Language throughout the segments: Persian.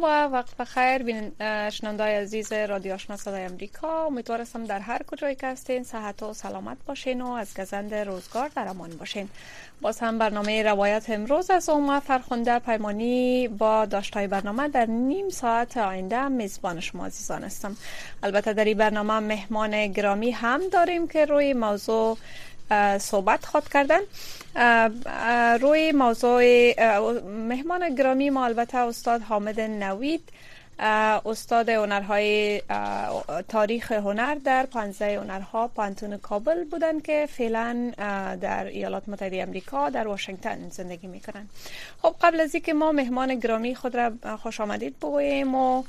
سلام و وقت بخیر. شنوندای عزیز رادیو آشنا صدای امریکا. امیدوارم در هر کجایی که هستین صحت و سلامت باشین و از گزند روزگار در امان باشین. باز هم برنامه روایت امروز از اوما فرخونده پیمانی با داشتای برنامه در نیم ساعت آینده میزبان شما عزیزان هستم. البته در این برنامه مهمان گرامی هم داریم که روی موضوع صحبت خواد کردن. روی موضوع مهمان گرامی ما البته استاد حامد نوید. استاد هنرهای تاریخ هنر در پانزه هنرها پانتون کابل بودن که فعلا در ایالات متحده امریکا در واشنگتن زندگی می‌کنن. خب قبل از اینکه ما مهمان گرامی خود را خوش آمدید بگوییم و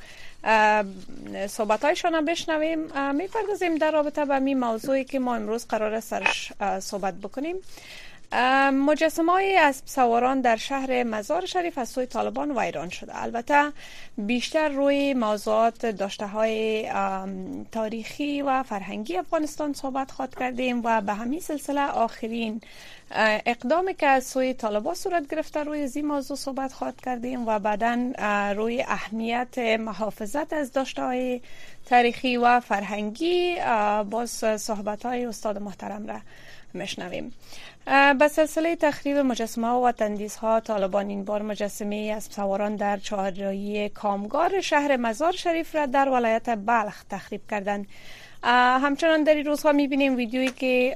صحبت هایشان بشنویم. می‌پردازیم در رابطه به می موضوعی که ما امروز قرار سرش صحبت بکنیم. مجسمه های از سواران در شهر مزار شریف از سوی طالبان ویران شده. البته بیشتر روی موضوعات داشته های تاریخی و فرهنگی افغانستان صحبت خواد کردیم و به همین سلسله آخرین اقدامی که از سوی طالبان صورت گرفته روی زی موضوع صحبت خواد کردیم و بعدا روی اهمیت محافظت از داشته های تاریخی و فرهنگی باز صحبت های استاد محترم را مشنویم به سلسله تخریب مجسمه و تندیس ها طالبان این بار مجسمه از سواران در چهارراهی کامگار شهر مزار شریف را در ولایت بلخ تخریب کردند. همچنان در این روزها می‌بینیم ویدیویی که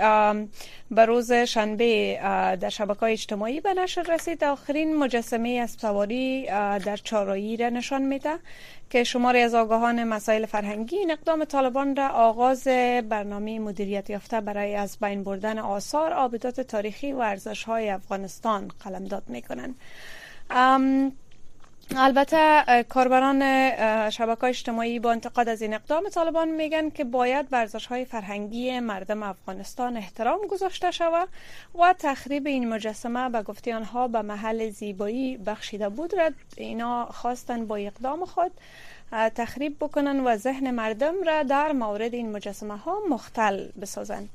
به روز شنبه در شبکه های اجتماعی به نشر رسید. آخرین مجسمه از سواری در چارایی را نشان میده که شماری از آگاهان مسائل فرهنگی این اقدام طالبان را آغاز برنامه مدیریت یافته برای از بین بردن آثار آبدات تاریخی و ارزش های افغانستان قلمداد می‌کنند. البته کاربران شبکه اجتماعی با انتقاد از این اقدام طالبان میگن که باید ورزش های فرهنگی مردم افغانستان احترام گذاشته شود و تخریب این مجسمه به گفته آنها به محل زیبایی بخشیده بود. را اینا خواستن با اقدام خود تخریب بکنن و ذهن مردم را در مورد این مجسمه ها مختل بسازند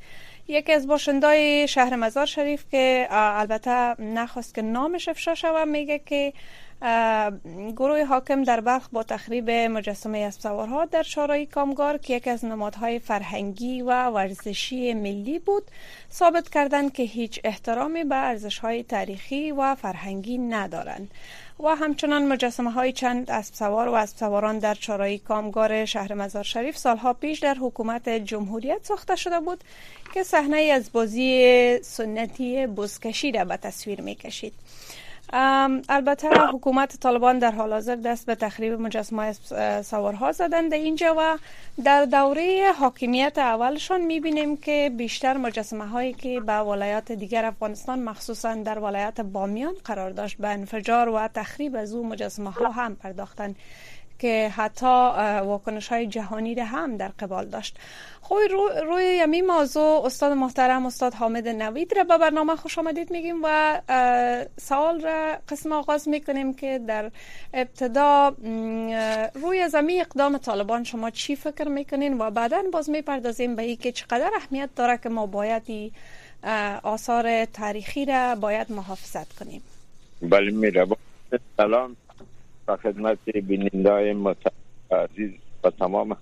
یکی از باشندای شهر مزار شریف که البته نخواست که نامش افشا شود میگه که گروه حاکم در بلخ با تخریب مجسمه از سوارها در شارای کامگار که یکی از نمادهای فرهنگی و ورزشی ملی بود ثابت کردند که هیچ احترامی به ارزشهای تاریخی و فرهنگی ندارند و همچنان مجسمه های چند اسب سوار و اسب سواران در چارای کامگار شهر مزار شریف سالها پیش در حکومت جمهوریت ساخته شده بود که صحنه از بازی سنتی بزکشی را به تصویر می کشید. البته حکومت طالبان در حال حاضر دست به تخریب مجسمه سوارها زدند اینجا و در دوره حاکمیت اولشان می‌بینیم که بیشتر مجسمه هایی که به ولایات دیگر افغانستان مخصوصا در ولایت بامیان قرار داشت به انفجار و تخریب از او مجسمه ها هم پرداختند. که حتی واکنش های جهانی را هم در قبال داشت. خوی رو، روی یمی موضوع استاد محترم استاد حامد نوید را به برنامه خوش آمدید میگیم و سوال را قسم آغاز می‌کنیم که در ابتدا روی زمین اقدام طالبان شما چی فکر می‌کنین و بعدا باز می‌پردازیم به که چقدر اهمیت داره که ما باید آثار تاریخی را باید محافظت کنیم. بله میره سلام. و خدمت بینندای عزیز و تمام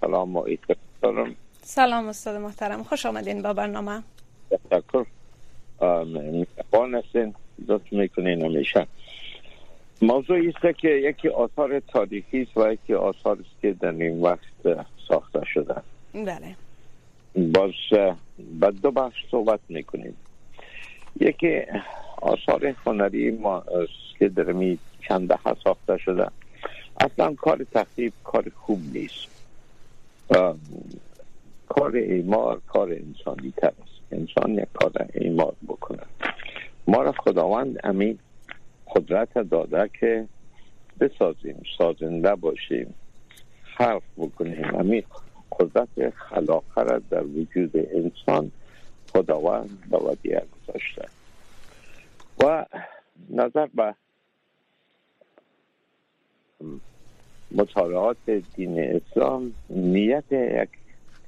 سلام و دارم. سلام استاد محترم خوش آمدین با برنامه. تشکر. مهربان هستین لطف می‌کنین همیشه. موضوع است که یکی آثار تاریخی است و یکی آثار است که در این وقت ساخته شده. بله. باز با دو بخش صحبت می‌کنیم. یکی آثار هنری ما که در می چند دهه ساخته شده. اصلا کار تخریب کار خوب نیست. کار ایمار کار انسانی تر است. انسان یک کار ایمار بکنه. ما را خداوند امین قدرت داده که بسازیم سازنده باشیم. خلق بکنیم. همین قدرت خلاقه را در وجود انسان خداوند به ودیه گذاشته. و نظر به مطالعات دین اسلام نیت یک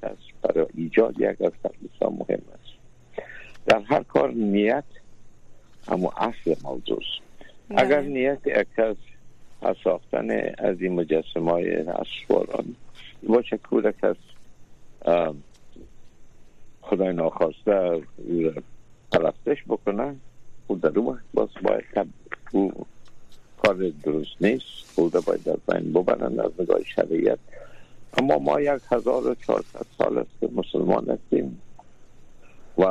کس برای ایجاد یک از اسلام مهم است در هر کار نیت اما اصل موضوع بله. اگر نیت یک کس از ساختن از این مجسمه های اسواران باشه که کس خدای ناخواسته او پرستش بکنه او در اون باز باید او کار درست نیست. بوده باید در بین ببرن از نگاه شریعت. اما ما یک هزار و چهارصد سال است که مسلمان هستیم. و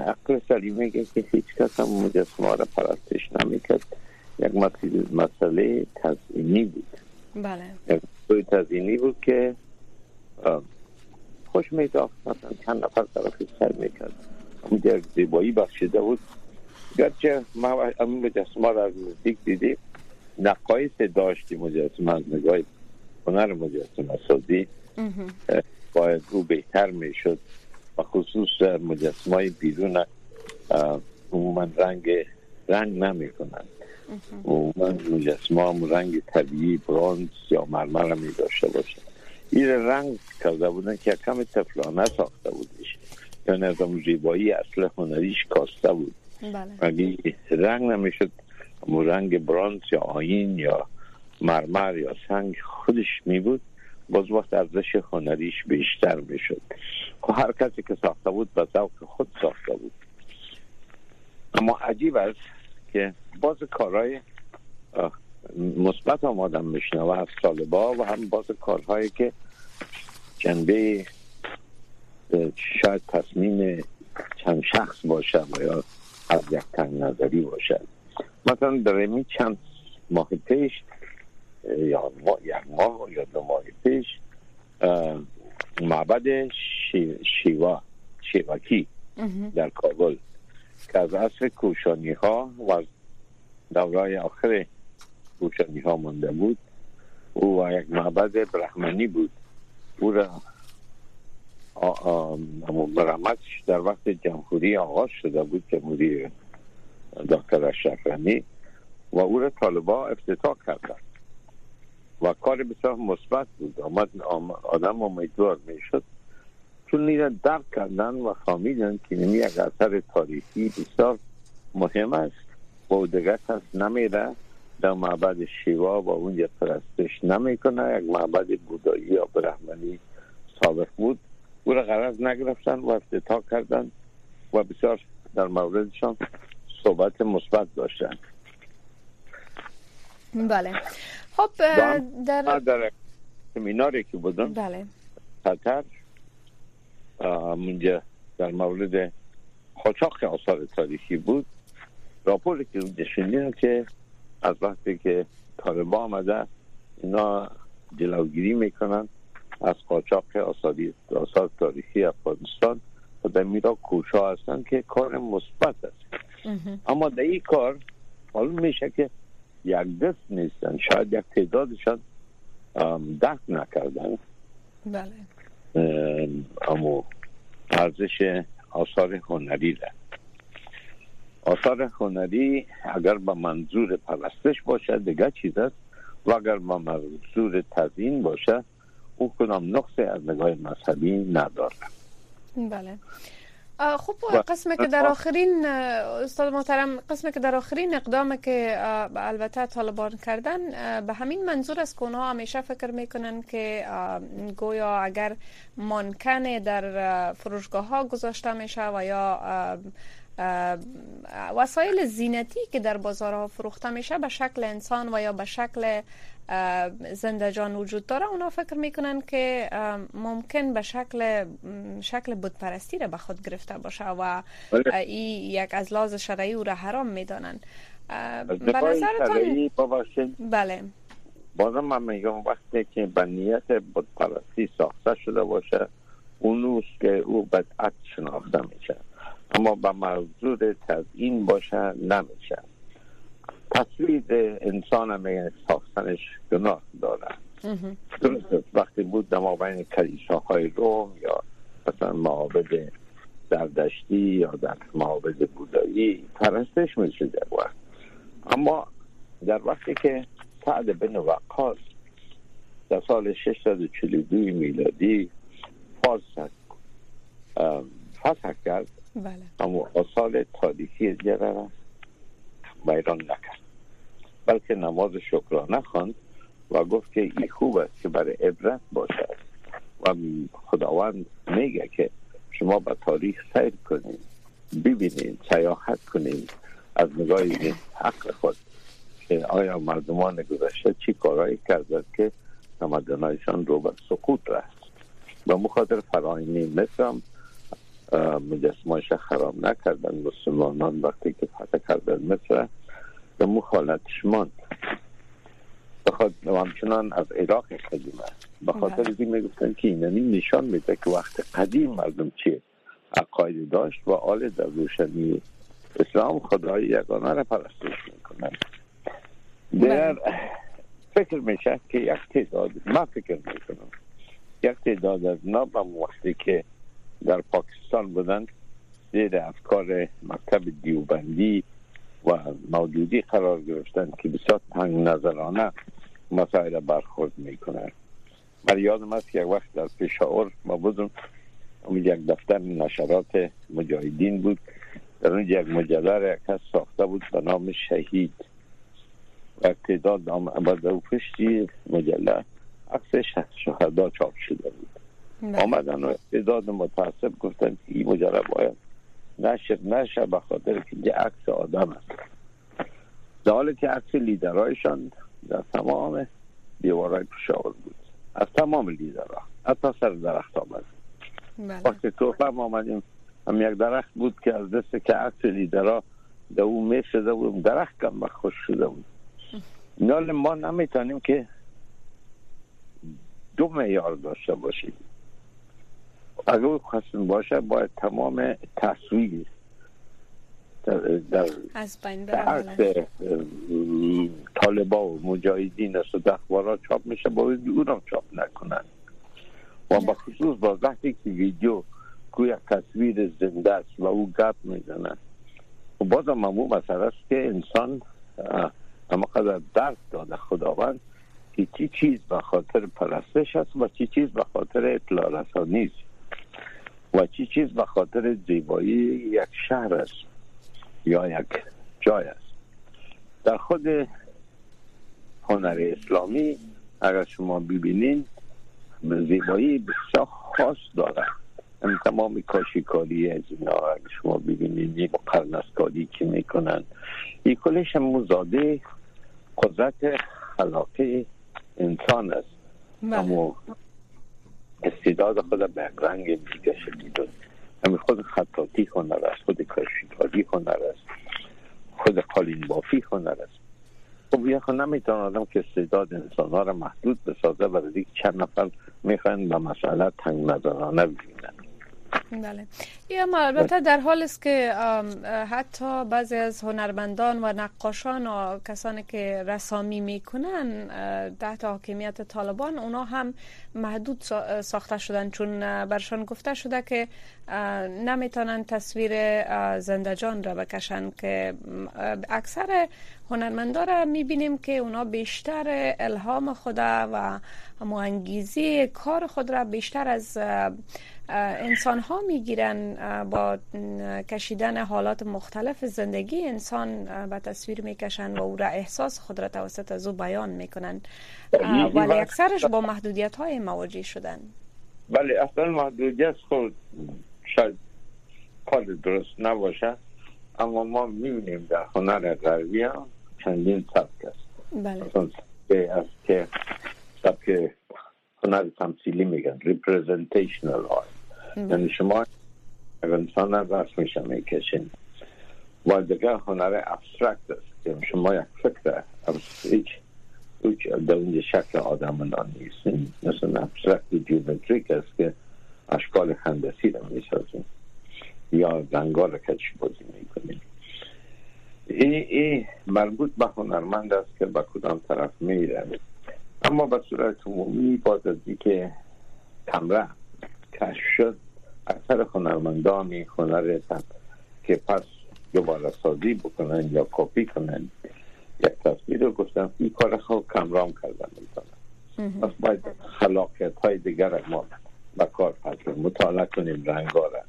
عقل سلیم میگه که هیچ کس هم مجسمه را پرستش نمی‌کرد. یک مسئله تزینی بود. بله. یک تزینی بود که خوش میداخت. مثلا چند نفر طرف سر می‌کرد. اونجا یک زیبایی بخشیده بود. گرچه ما همین مجسمه را از نزدیک دیدیم نقایص داشتی مجسمه از نگاه هنر مجسمه سازی باید او بهتر می‌شد و خصوص مجسمه های بیرون عموما رنگ رنگ نمی کنند عموما مجسمه هم رنگ طبیعی برانز یا مرمر می داشته باشه این رنگ کرده بودن که کم تفلانه ساخته بودش. یعنی از زیبایی اصل هنریش کاسته بود. بله. رنگ نمی‌شد. رنگ برانس یا آین یا مرمر یا سنگ خودش می بود باز وقت ارزش هنریش بیشتر می شد و هر کسی که ساخته بود به ذوق خود ساخته بود. اما عجیب است که باز کارهای مثبت هم آدم میشنوه از طالبا و هم باز کارهایی که جنبه شاید تصمیم چند شخص باشه و یا از یک نظری باشه مثلا در چند ماه پیش یا ما، یک ماه یا دو ماه پیش معبد شیوا شیواکی در کابل. که از اصل کوشانی ها و از دورای آخر کوشانی ها مانده بود او یک معبد برحمنی بود. او را مرمتش در وقت جمهوری آغاز شده بود جمهوری دکتر اشرفانی و او را طالبا افتتاح کردن و کار بسیار مثبت بود. آمد آدم امیدوار می‌شد. چون نیره درک کردن و فهمیدن که نمی یک اثر تاریخی بسیار مهم است. و دیگر کس نمیره. در معبد شیوا و اونجا پرستش نمی‌کنه. یک معبد بودایی یا برحمنی سابق بود. او را غرض نگرفتن و افتتاح کردن و بسیار در موردشان صحبت مثبت داشتن. بله. خب در در سمیناری که بودم بله. قطر منجا در مورد خاچاق آثار تاریخی بود. راپور که اونجا که از وقتی که طالبا آمده اینا جلوگیری می‌کنن. از قاچاق آثار تاریخی افغانستان و در میرا کوشا هستن که کار مثبت است. اما در این کار معلوم میشه که یک دست نیستن. شاید یک تعدادشان دست نکردن. بله. اما ارزش آثار هنری ده. آثار هنری اگر به منظور پرستش باشه دیگه چیز است. و اگر به منظور تزیین باشه او کنم نقص از نگاه مذهبی نداره. بله. خب قسم که در آخرین استاد محترم قسم که در آخرین اقدام که البته طالبان کردن به همین منظور است که اونها همیشه فکر می‌کنن که گویا اگر مانکن در فروشگاه ها گذاشته میشه و یا وسایل زینتی که در بازارها فروخته میشه به شکل انسان و یا به شکل زنده جان وجود داره اونا فکر می‌کنن که ممکن به شکل شکل بودپرستی را به خود گرفته باشه و بله. این یک از لاز شرعی او را حرام می‌دانن. به نظرتان بله. بازم من میگم وقتی که به نیت بودپرستی ساخته شده باشه اونوست که او بدعت شناخته میشه. اما به موضوع تزیین باشه نمیشه. تصویر انسان هم ساختنش گناه درست وقتی بود در بین کلیساهای روم یا مثلا معابد دشتی یا در معابد بودایی پرستش می شده وقت اما در وقتی که سعد بن وقاص در سال 642 میلادی فارس فتح کرد. بله. اما سال تاریخی دیگر را بیران نکرد. بلکه نماز شکرانه خواند و گفت که این خوب است که برای عبرت باشد. و خداوند میگه که شما به تاریخ سیر کنید ببینید سیاحت کنید. از نگاه حق خود. که آیا مردمان گذشته چی کارهایی کردند که تمدنهایشان رو به سقوط رفت؟ و مخاطر فراینی مثل مجسمهاش خراب نکردن مسلمانان وقتی که فتح کردن مثل به مخالطش ماند بخاطر همچنان از عراق قدیم است به خاطر بله. این می‌گفتن که این نشان میده که وقت قدیم مردم چی عقاید داشت و آل در روشنی اسلام خدای یگانه را پرستش می‌کنن در بله. فکر میشه که یک تعداد ما فکر می‌کنم یک تعداد از نابم وقتی که در پاکستان بودن زیر افکار مکتب دیوبندی و موجودی قرار گرفتن که بسیار تنگ نظرانه مسائل برخورد می‌کنن. من یادم است یک وقت در پشاور ما بودم یک دفتر نشرات مجاهدین بود. در اون یک مجله یک کس ساخته بود به نام شهید. و تعداد او پشتی مجله عکس شهدا چاپ شده بود. بله. آمدن و تعداد متاسب گفتن این مجله باید نشر نشه به خاطر که عکس آدم است در حالی که عکس لیدرهایشان در تمام دیوارهای پشاور بود. از تمام لیدرها حتی سر درخت آمد بله. وقتی تو هم آمدیم هم یک درخت بود که از دست که عکس لیدرها در اون می شده بود درخت کم خوش شده بود. نال ما نمی‌تونیم که دو معیار داشته باشیم. اگر خواستیم باشه باید تمام تصویر در از طالبا و مجاهدین است و چاپ میشه باید اونم چاپ نکنن. و با خصوص با وقتی که ویدیو کوی تصویر زنده است و او گپ می‌زنن و باز هم همون مسئله است که انسان اما قدر درد داده خداوند که چی چیز به خاطر پرستش است و چی چیز به خاطر اطلاع رسانی است. و چی چیز به خاطر زیبایی یک شهر است یا یک جای است. در خود هنر اسلامی اگر شما ببینین زیبایی بسیار خاص داره. این تمام کاشیکاری از اینا اگر شما ببینید یک قرنسکاری که می‌کنن. این کلش مزاده قدرت خلاقه انسان است. بله. اما استعداد خود به رنگ دیگه شدید همین خود خطاطی هنر است خود کاشیکاری هنر است خود قالین بافی هنر است. خب یه نمی‌تونه آدم که استعداد انسان ها را محدود بسازه برای چند نفر می‌خوان به مسئله تنگ نظرانه ببینن. بله. اما البته در حال است که حتی بعضی از هنرمندان و نقاشان و کسانی که رسامی می‌کنن تحت حاکمیت طالبان اونا هم محدود ساخته شدن. چون برشان گفته شده که نمی‌تونن تصویر زندجان را بکشن که اکثر هنرمندا را می‌بینیم که اونا بیشتر الهام خود و انگیزی کار خود را بیشتر از انسان ها می‌گیرن. با کشیدن حالات مختلف زندگی انسان به تصویر می‌کشن و او را احساس خود را توسط از او بیان می‌کنن. ولی اکثرش با محدودیت های مواجه شدن. ولی اصلا محدودیت خود شاید کار درست نباشه اما ما می‌بینیم در هنر غربی هم چندین سبک است. بله. از که سبک هنر تمثیلی میگن representational art. یعنی شما انسان رسم میشه می‌کشین و دیگه هنر ابسترکت است که شما یک فکر هیچ در اونجا شکل آدم نیستین مثل abstract geometric است که اشکال هندسی را می‌سازیم. یا رنگا را کچی بازی می‌کنیم. این ای مربوط به هنرمند است که به کدام طرف میره. اما به صورت عمومی باز از که کمره کشف شد اکثر هنرمندان هنر که پس دوباره سازی بکنن یا کپی کنن. یک تصویر رو گفتن این کار خود کمرام کردن می‌تونن پس باید خلاقیت های دیگر ما به کار پس مطالعه کنیم رنگا را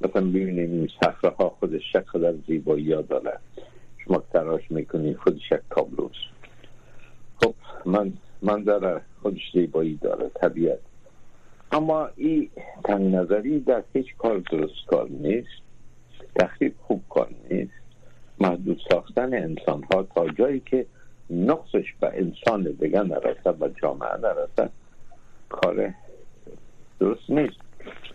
مثلا ببینیم این صخره ها خودش شکل در زیبایی ها داره. شما تراش می‌کنی خودش یک تابلوس خب من من داره خودش زیبایی داره طبیعت. اما این تنگ نظری در هیچ کار درست کار نیست تخریب خوب کار نیست محدود ساختن انسان ها تا جایی که نقصش به انسان دیگه نرسه و جامعه نرسه کار درست نیست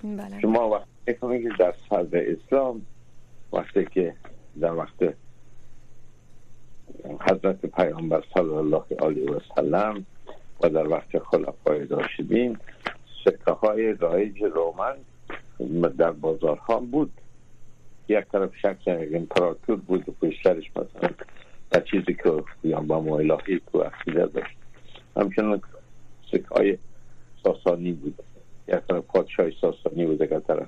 بله. شما وقتی که در صدر اسلام وقتی که در وقت حضرت پیامبر صلی الله علیه و سلم و در وقت خلفای راشدین سکه های رایج رومن در بازارها بود. یک طرف شکل امپراتور بود و پشترش مثلا در چیزی که یا با الهی تو اخیده داشت. همچنان سکه های ساسانی بود. یک طرف پادشاه ساسانی بود یک طرف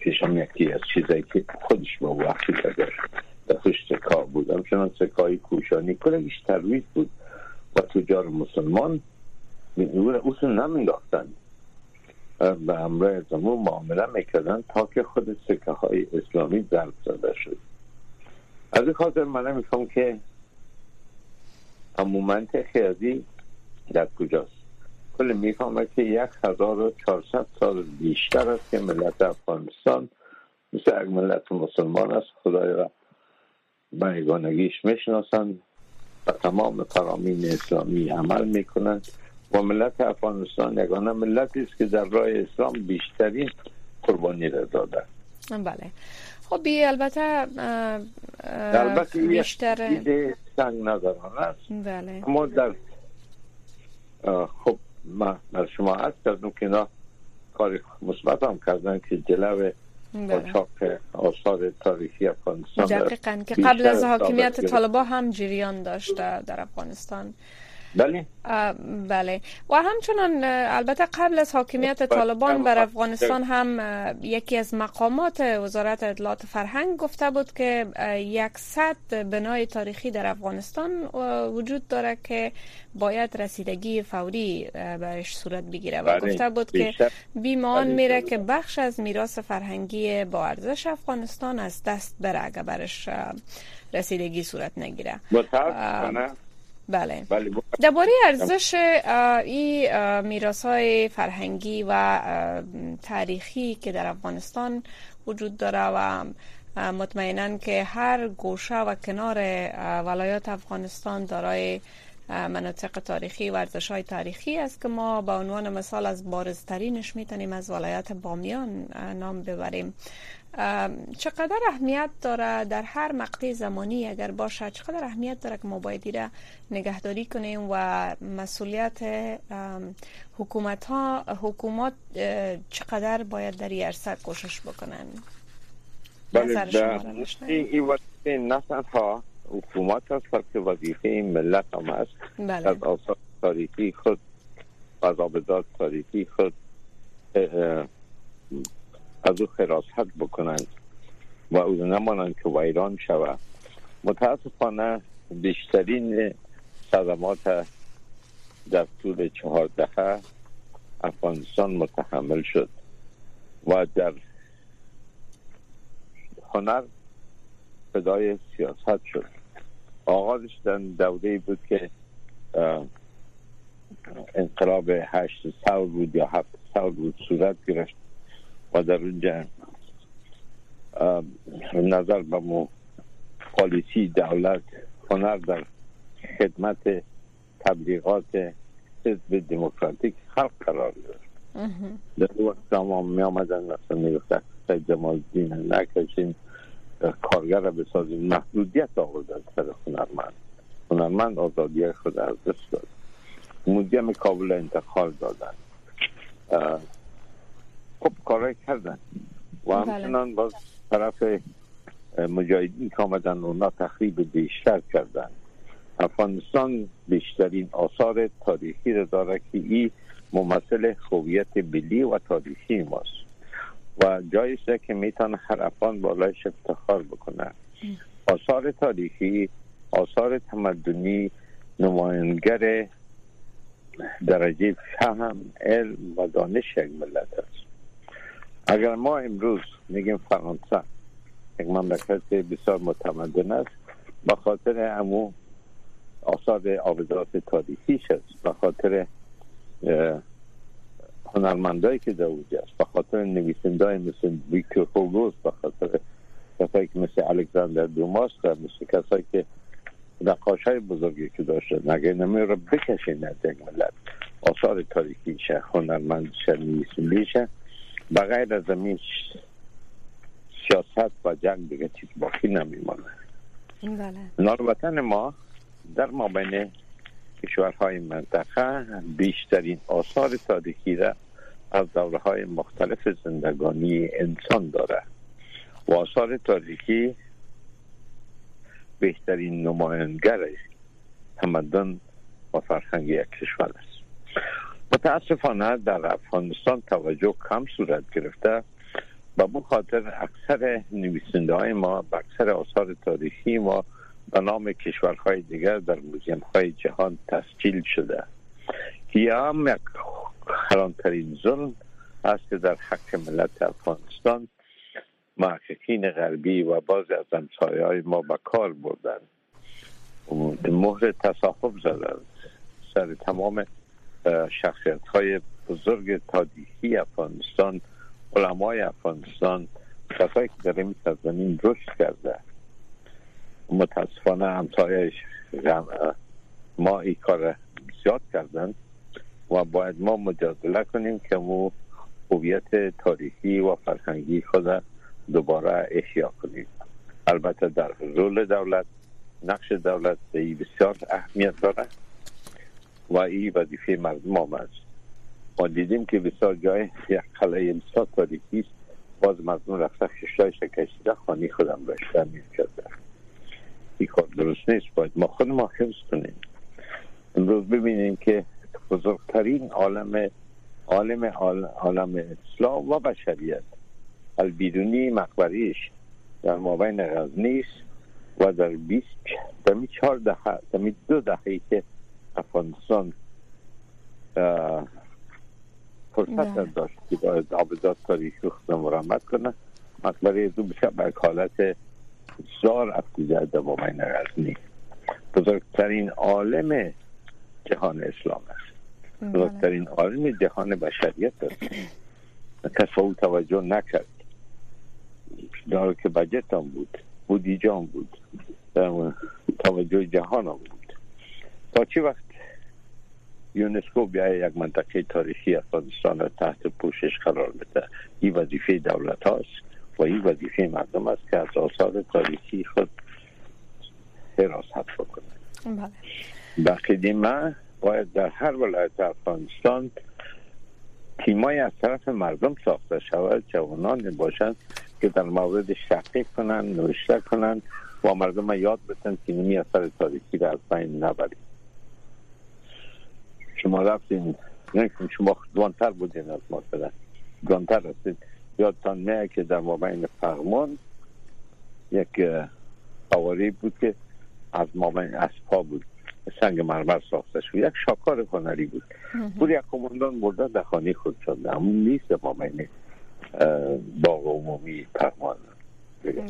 پیشم یکی از چیزایی که خودش با عقیده داشت. در خوش سکا بود. همچنان سکای کوشانی کلش ترویز بود و تجار مسلمان اصول نمیلاختن به امرای زمان معامله می‌کردن تا که خود سکه های اسلامی ضرب زده شد. از این خاطر من می‌خوام که امومنت خیادی در کجاست. کل می‌فهمه که یک هزار و چهارصد سال بیشتر است که ملت افغانستان مثل یک ملت مسلمان است خدای را به می‌شناسند و تمام فرامین اسلامی عمل می‌کنند. و ملت افغانستان یگانه ملتی است که در راه اسلام بیشترین قربانی را داده. بله. خب البته البته بیشتر سنگ نداران است. بله. اما در خب ما در شما هست کردم که اینا کار مثبت هم کردن که جلو قاچاق بله. آثار تاریخی افغانستان دقیقا که قبل از حاکمیت طالبا هم جریان داشته در افغانستان. بله. بله. و همچنان البته قبل از حاکمیت طالبان بر افغانستان هم یکی از مقامات وزارت اطلاعات فرهنگ گفته بود که یک صد بنای تاریخی در افغانستان وجود داره که باید رسیدگی فوری برش صورت بگیره. و بله، گفته بود که بیمان بله، میره که بخش از میراث فرهنگی با ارزش افغانستان از دست بره اگر برش رسیدگی صورت نگیره. بله, بله. درباره ارزش این میراث های فرهنگی و تاریخی که در افغانستان وجود داره و مطمئنا که هر گوشه و کنار ولایات افغانستان دارای مناطق تاریخی و ارزش های تاریخی است که ما به عنوان مثال از بارزترینش می‌تونیم از ولایت بامیان نام ببریم چقدر اهمیت داره در هر مقطع زمانی؟ اگر باشه چقدر اهمیت داره که ما باید را نگهداری کنیم و مسئولیت حکومت ها حکومت چقدر باید در این عرصه کوشش بکنن؟ بله این وظیفه نه تنها حکومت است بلکه وظیفه ملت هم است. بله. از آثار تاریخی خود قضابداد تاریخی خود از او خراست بکنند و او نمانند که ویران شود. متاسفانه بیشترین صدمات در طول چهار دهه افغانستان متحمل شد و در هنر صدای سیاست شد. آغازش در دوره بود که انقلاب هشت سال بود یا هفت سال بود صورت گرفت. و در اونجا نظر به مو پالیسی دولت هنر در خدمت تبلیغات حزب دموکراتیک خلق قرار گرفت در وقت تمام می آمدن مثلا می گفت سید جمال دین نکشین کارگر را بسازیم محدودیت آورد سر هنرمند. هنرمند آزادی خود از دست داد. مودیم کابل انتقال دادن. خب کارای کردن. و بله. همچنان باز طرف مجاهدین که آمدن اونا تخریب بیشتر کردن. افغانستان بیشترین آثار تاریخی را داره که این ممثل هویت ملی و تاریخی ماست. و جایی که می‌تونه هر افغان بالایش افتخار بکنه. آثار تاریخی آثار تمدنی نماینگر درجه فهم علم و دانش یک ملت است. اگر ما امروز میگیم فرانسه یک مملکت بسیار متمدن است به خاطر امو آثار آبزات تاریخیش است به خاطر هنرمندایی که در است به خاطر نویسندای مثل ویکتور هوگوس به خاطر کسایی که مثل الکساندر دوماس مثل کسایی که نقاش های بزرگی که داشته نگه نمی رو بکشین از ملت؟ آثار تاریخی شه هنرمند شه نویسندی شه. بغیر از زمین سیاست و جنگ دیگه چیز باقی نمیمانه بله. وطن ما در ما بین کشورهای منطقه بیشترین آثار تاریخی را از دوره های مختلف زندگانی انسان داره و آثار تاریخی بهترین نماینگر تمدن و فرهنگ یک کشور است متاسفانه در افغانستان توجه کم صورت گرفته و به خاطر اکثر نویسنده های ما به اکثر آثار تاریخی ما به نام کشورهای دیگر در موزیم های جهان تسجیل شده. که هم یک خرانترین ظلم است که در حق ملت افغانستان محققین غربی و بعض از همسایه های ما به کار بردن مهر تصاحب زدن سر تمام شخصیت های بزرگ تاریخی افغانستان علمای افغانستان کسایی که در این زمین رشد کرده. متاسفانه همسایه ما این کار زیاد کردن و باید ما مجادله کنیم که مو هویت تاریخی و فرهنگی خود دوباره احیا کنیم. البته در رول دولت نقش دولت بسیار اهمیت داره و این وظیفه مردم هم است. ما دیدیم که بسیار جای یک قلعه بسیار تاریخی است. باز مردم رفته خشتای شکشیده خانی خودم رشته می کرده این کار درست نیست. باید ما خود ما حفظ کنیم. امروز ببینیم که بزرگترین عالم عالم عالم اسلام و بشریت. البیدونی مقبریش در مابین غزنی و در 20 در می چهار دهه در می دو دهه که افغانستان فرصت داشت که باید آبزاد تاریخی خودم مرمت کنه. مقبره دو بسیار به حالت زار افزیده در مابین غزنی. بزرگترین عالم جهان اسلام است. بله. بزرگترین عالم جهان بشریت است. کس او توجه نکرد. داره که بجت هم بود بودیجه هم بود. توجه جهان هم بود. تا چی وقت یونسکو بیای یک منطقه تاریخی افغانستان را تحت پوشش قرار بده. این وظیفه دولت هاست و این وظیفه مردم است که از آثار تاریخی خود حراست بکنه بله. من باید در هر ولایت افغانستان تیمای از طرف مردم ساخته شود جوانان باشند که در مورد شقیق کنن نوشته کنن و مردم یاد بتن که نمی اثر تاریخی در از بین نبرید. شما رفتین نه شما دوانتر بودین از ما سره دوانتر هستید یادتان نه که در مابین فرمان یک آواری بود که از مابین اسپا بود. سنگ مرمر ساخته شد. یک شاکار هنری بود. بود یک کماندان برده در خانه خود شد. همون نیست مابین باغ عمومی پرمان بله.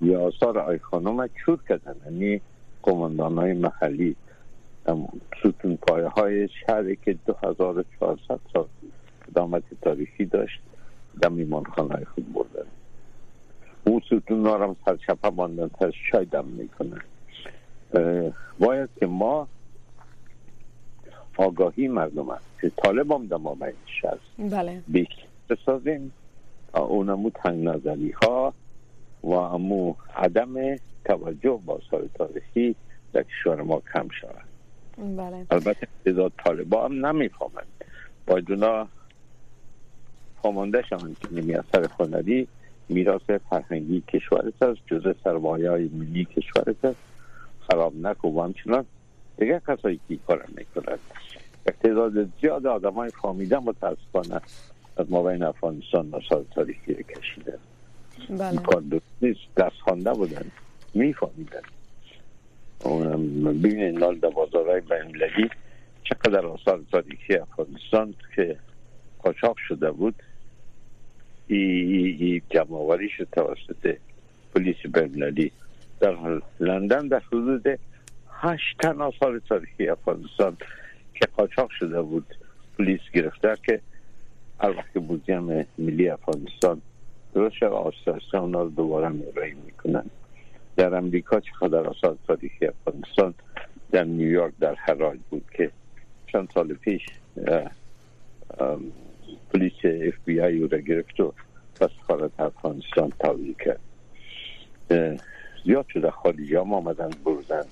یا آثار آی خانم چود کردن. یعنی کماندان های محلی. ستون پایه های شهری که 2400 سال دامت تاریخی داشت در میمان خانه خود بردن اون ستون ها هم سرچپه ماندن تا شای دم می‌کنن باید که ما آگاهی مردم هست که طالب هم در ما هست بله. بسازیم. اونمو تنگ نظری ها و امو عدم توجه با سال تاریخی در کشور ما کم شود. بله. البته تعداد طالبا هم نمی‌فهمند باید اونا فهمانده شوند که نمی اثر خوندی میراث فرهنگی کشور است جزء سرمایه های ملی کشور است. خراب نکن و همچنان. دیگه کسایی که کار می‌کنند. تعداد زیاد آدم های فامیده متاسفانه از ما بین افغانستان سال تاریخی کشیدن بله. کار نیست. دست خوانده بودن. میفهمیدن. ببینید نال در بازارهای بینالمللی چقدر آثار تاریخی افغانستان که قاچاق شده بود. ای جمعوری شد توسط پلیس بینالمللی در لندن در حدود هشت تن آثار تاریخی افغانستان که قاچاق شده بود پلیس گرفته که وقت موزیم ملی افغانستان درست شد. آساسه اونا دوباره میرایی می‌کنن. در امریکا چقدر آثار تاریخی افغانستان در نیویورک در حراج بود که چند سال پیش پلیس اف بی آی رو گرفت و سفارت افغانستان تاویل کرد. زیاد شده خارجی هم آمدن بردن.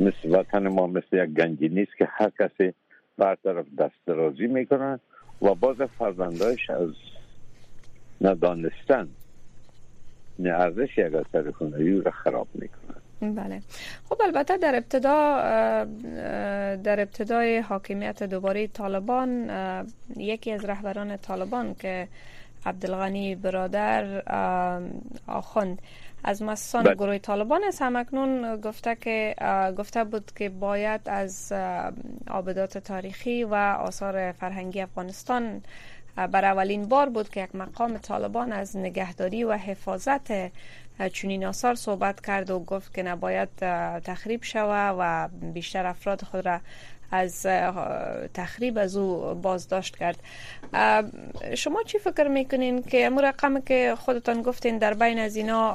مثل وطن ما مثل یک گنجی نیست که هر کسی برطرف دست درازی می‌کنن و باز فرزندایش از ندانستن ارزش یک اثر هنری رو خراب می‌کنن بله. خب البته در ابتدا در ابتدای حاکمیت دوباره طالبان یکی از رهبران طالبان که عبدالغنی برادر آخوند از مؤسسان بله. گروه طالبان است. همکنون گفته که گفته بود که باید از آبدات تاریخی و آثار فرهنگی افغانستان بر اولین بار بود که یک مقام طالبان از نگهداری و حفاظت چنین آثار صحبت کرد و گفت که نباید تخریب شوه و بیشتر افراد خود را از تخریب از او بازداشت کرد. شما چی فکر می‌کنین که امو رقم که خودتان گفتین در بین از اینا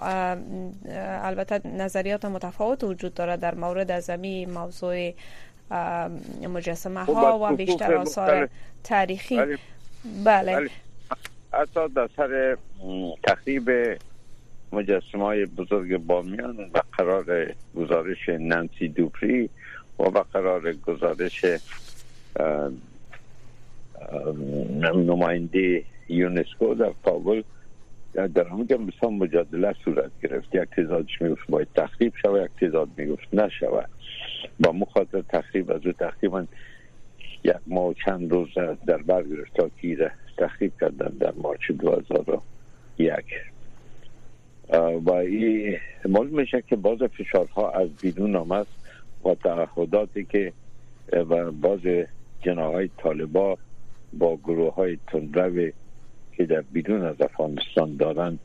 البته نظریات متفاوت وجود داره در مورد از موضوع مجسمه ها و بیشتر آثار تاریخی. بله, بله. حتی در سر تخریب مجسمه های بزرگ بامیان و قرار گزارش نانسی دوپری و به قرار گزارش نماینده یونسکو در کابل در همونجا مثلا مجادله صورت گرفت. یک تیزادش می‌گفت باید تخریب شود یک تیزاد می‌گفت نشود. با مخاطر تخریب از او تقریبا یک ماه چند روز در بر گرفت تا که تخریب کردن در مارچ 2001 و این معلوم میشه که باز فشارها از بیرون آمد و تعهداتی که و باز جناهای طالبا با گروه های تندرو که در بیرون از افغانستان دارند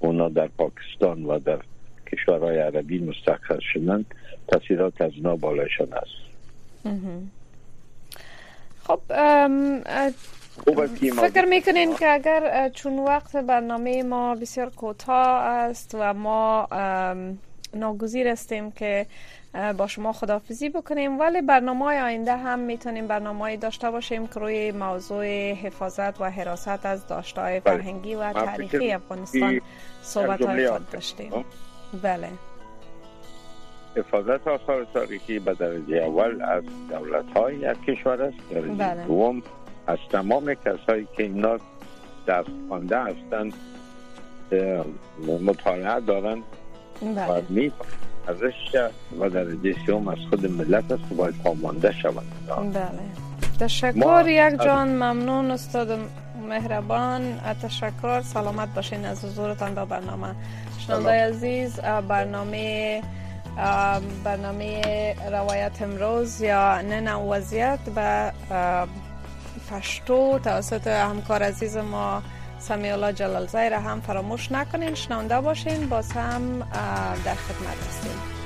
اونا در پاکستان و در کشورهای عربی مستقر شدن تاثیرات از اونا بالایشان است. خب فکر می‌کنین که اگر چون وقت برنامه ما بسیار کوتاه است و ما ناگزیر استیم که با شما خدافزی بکنیم ولی برنامه های آینده هم می‌تونیم برنامه داشته باشیم که روی موضوع حفاظت و حراست از داشته های بله. فرهنگی و تاریخی افغانستان صحبت های داشتیم. بله. حفاظت آثار تاریخی به درجه اول از دولت های یک کشور است. درجه بله. دوم از تمام کسایی که اینا دست خانده هستند مطالعه دارند بله. و می ازش و درجه سوم از خود ملت است باید پامانده شود. بله. تشکر یک جان ممنون استاد مهربان. تشکر سلامت باشین از حضورتان با برنامه. شنونده عزیز برنامه برنامه روایت امروز یا نه وضعیت به پشتو توسط همکار عزیز ما سمی الله جلال زیر هم فراموش نکنین شنونده باشین باز هم در خدمت هستیم.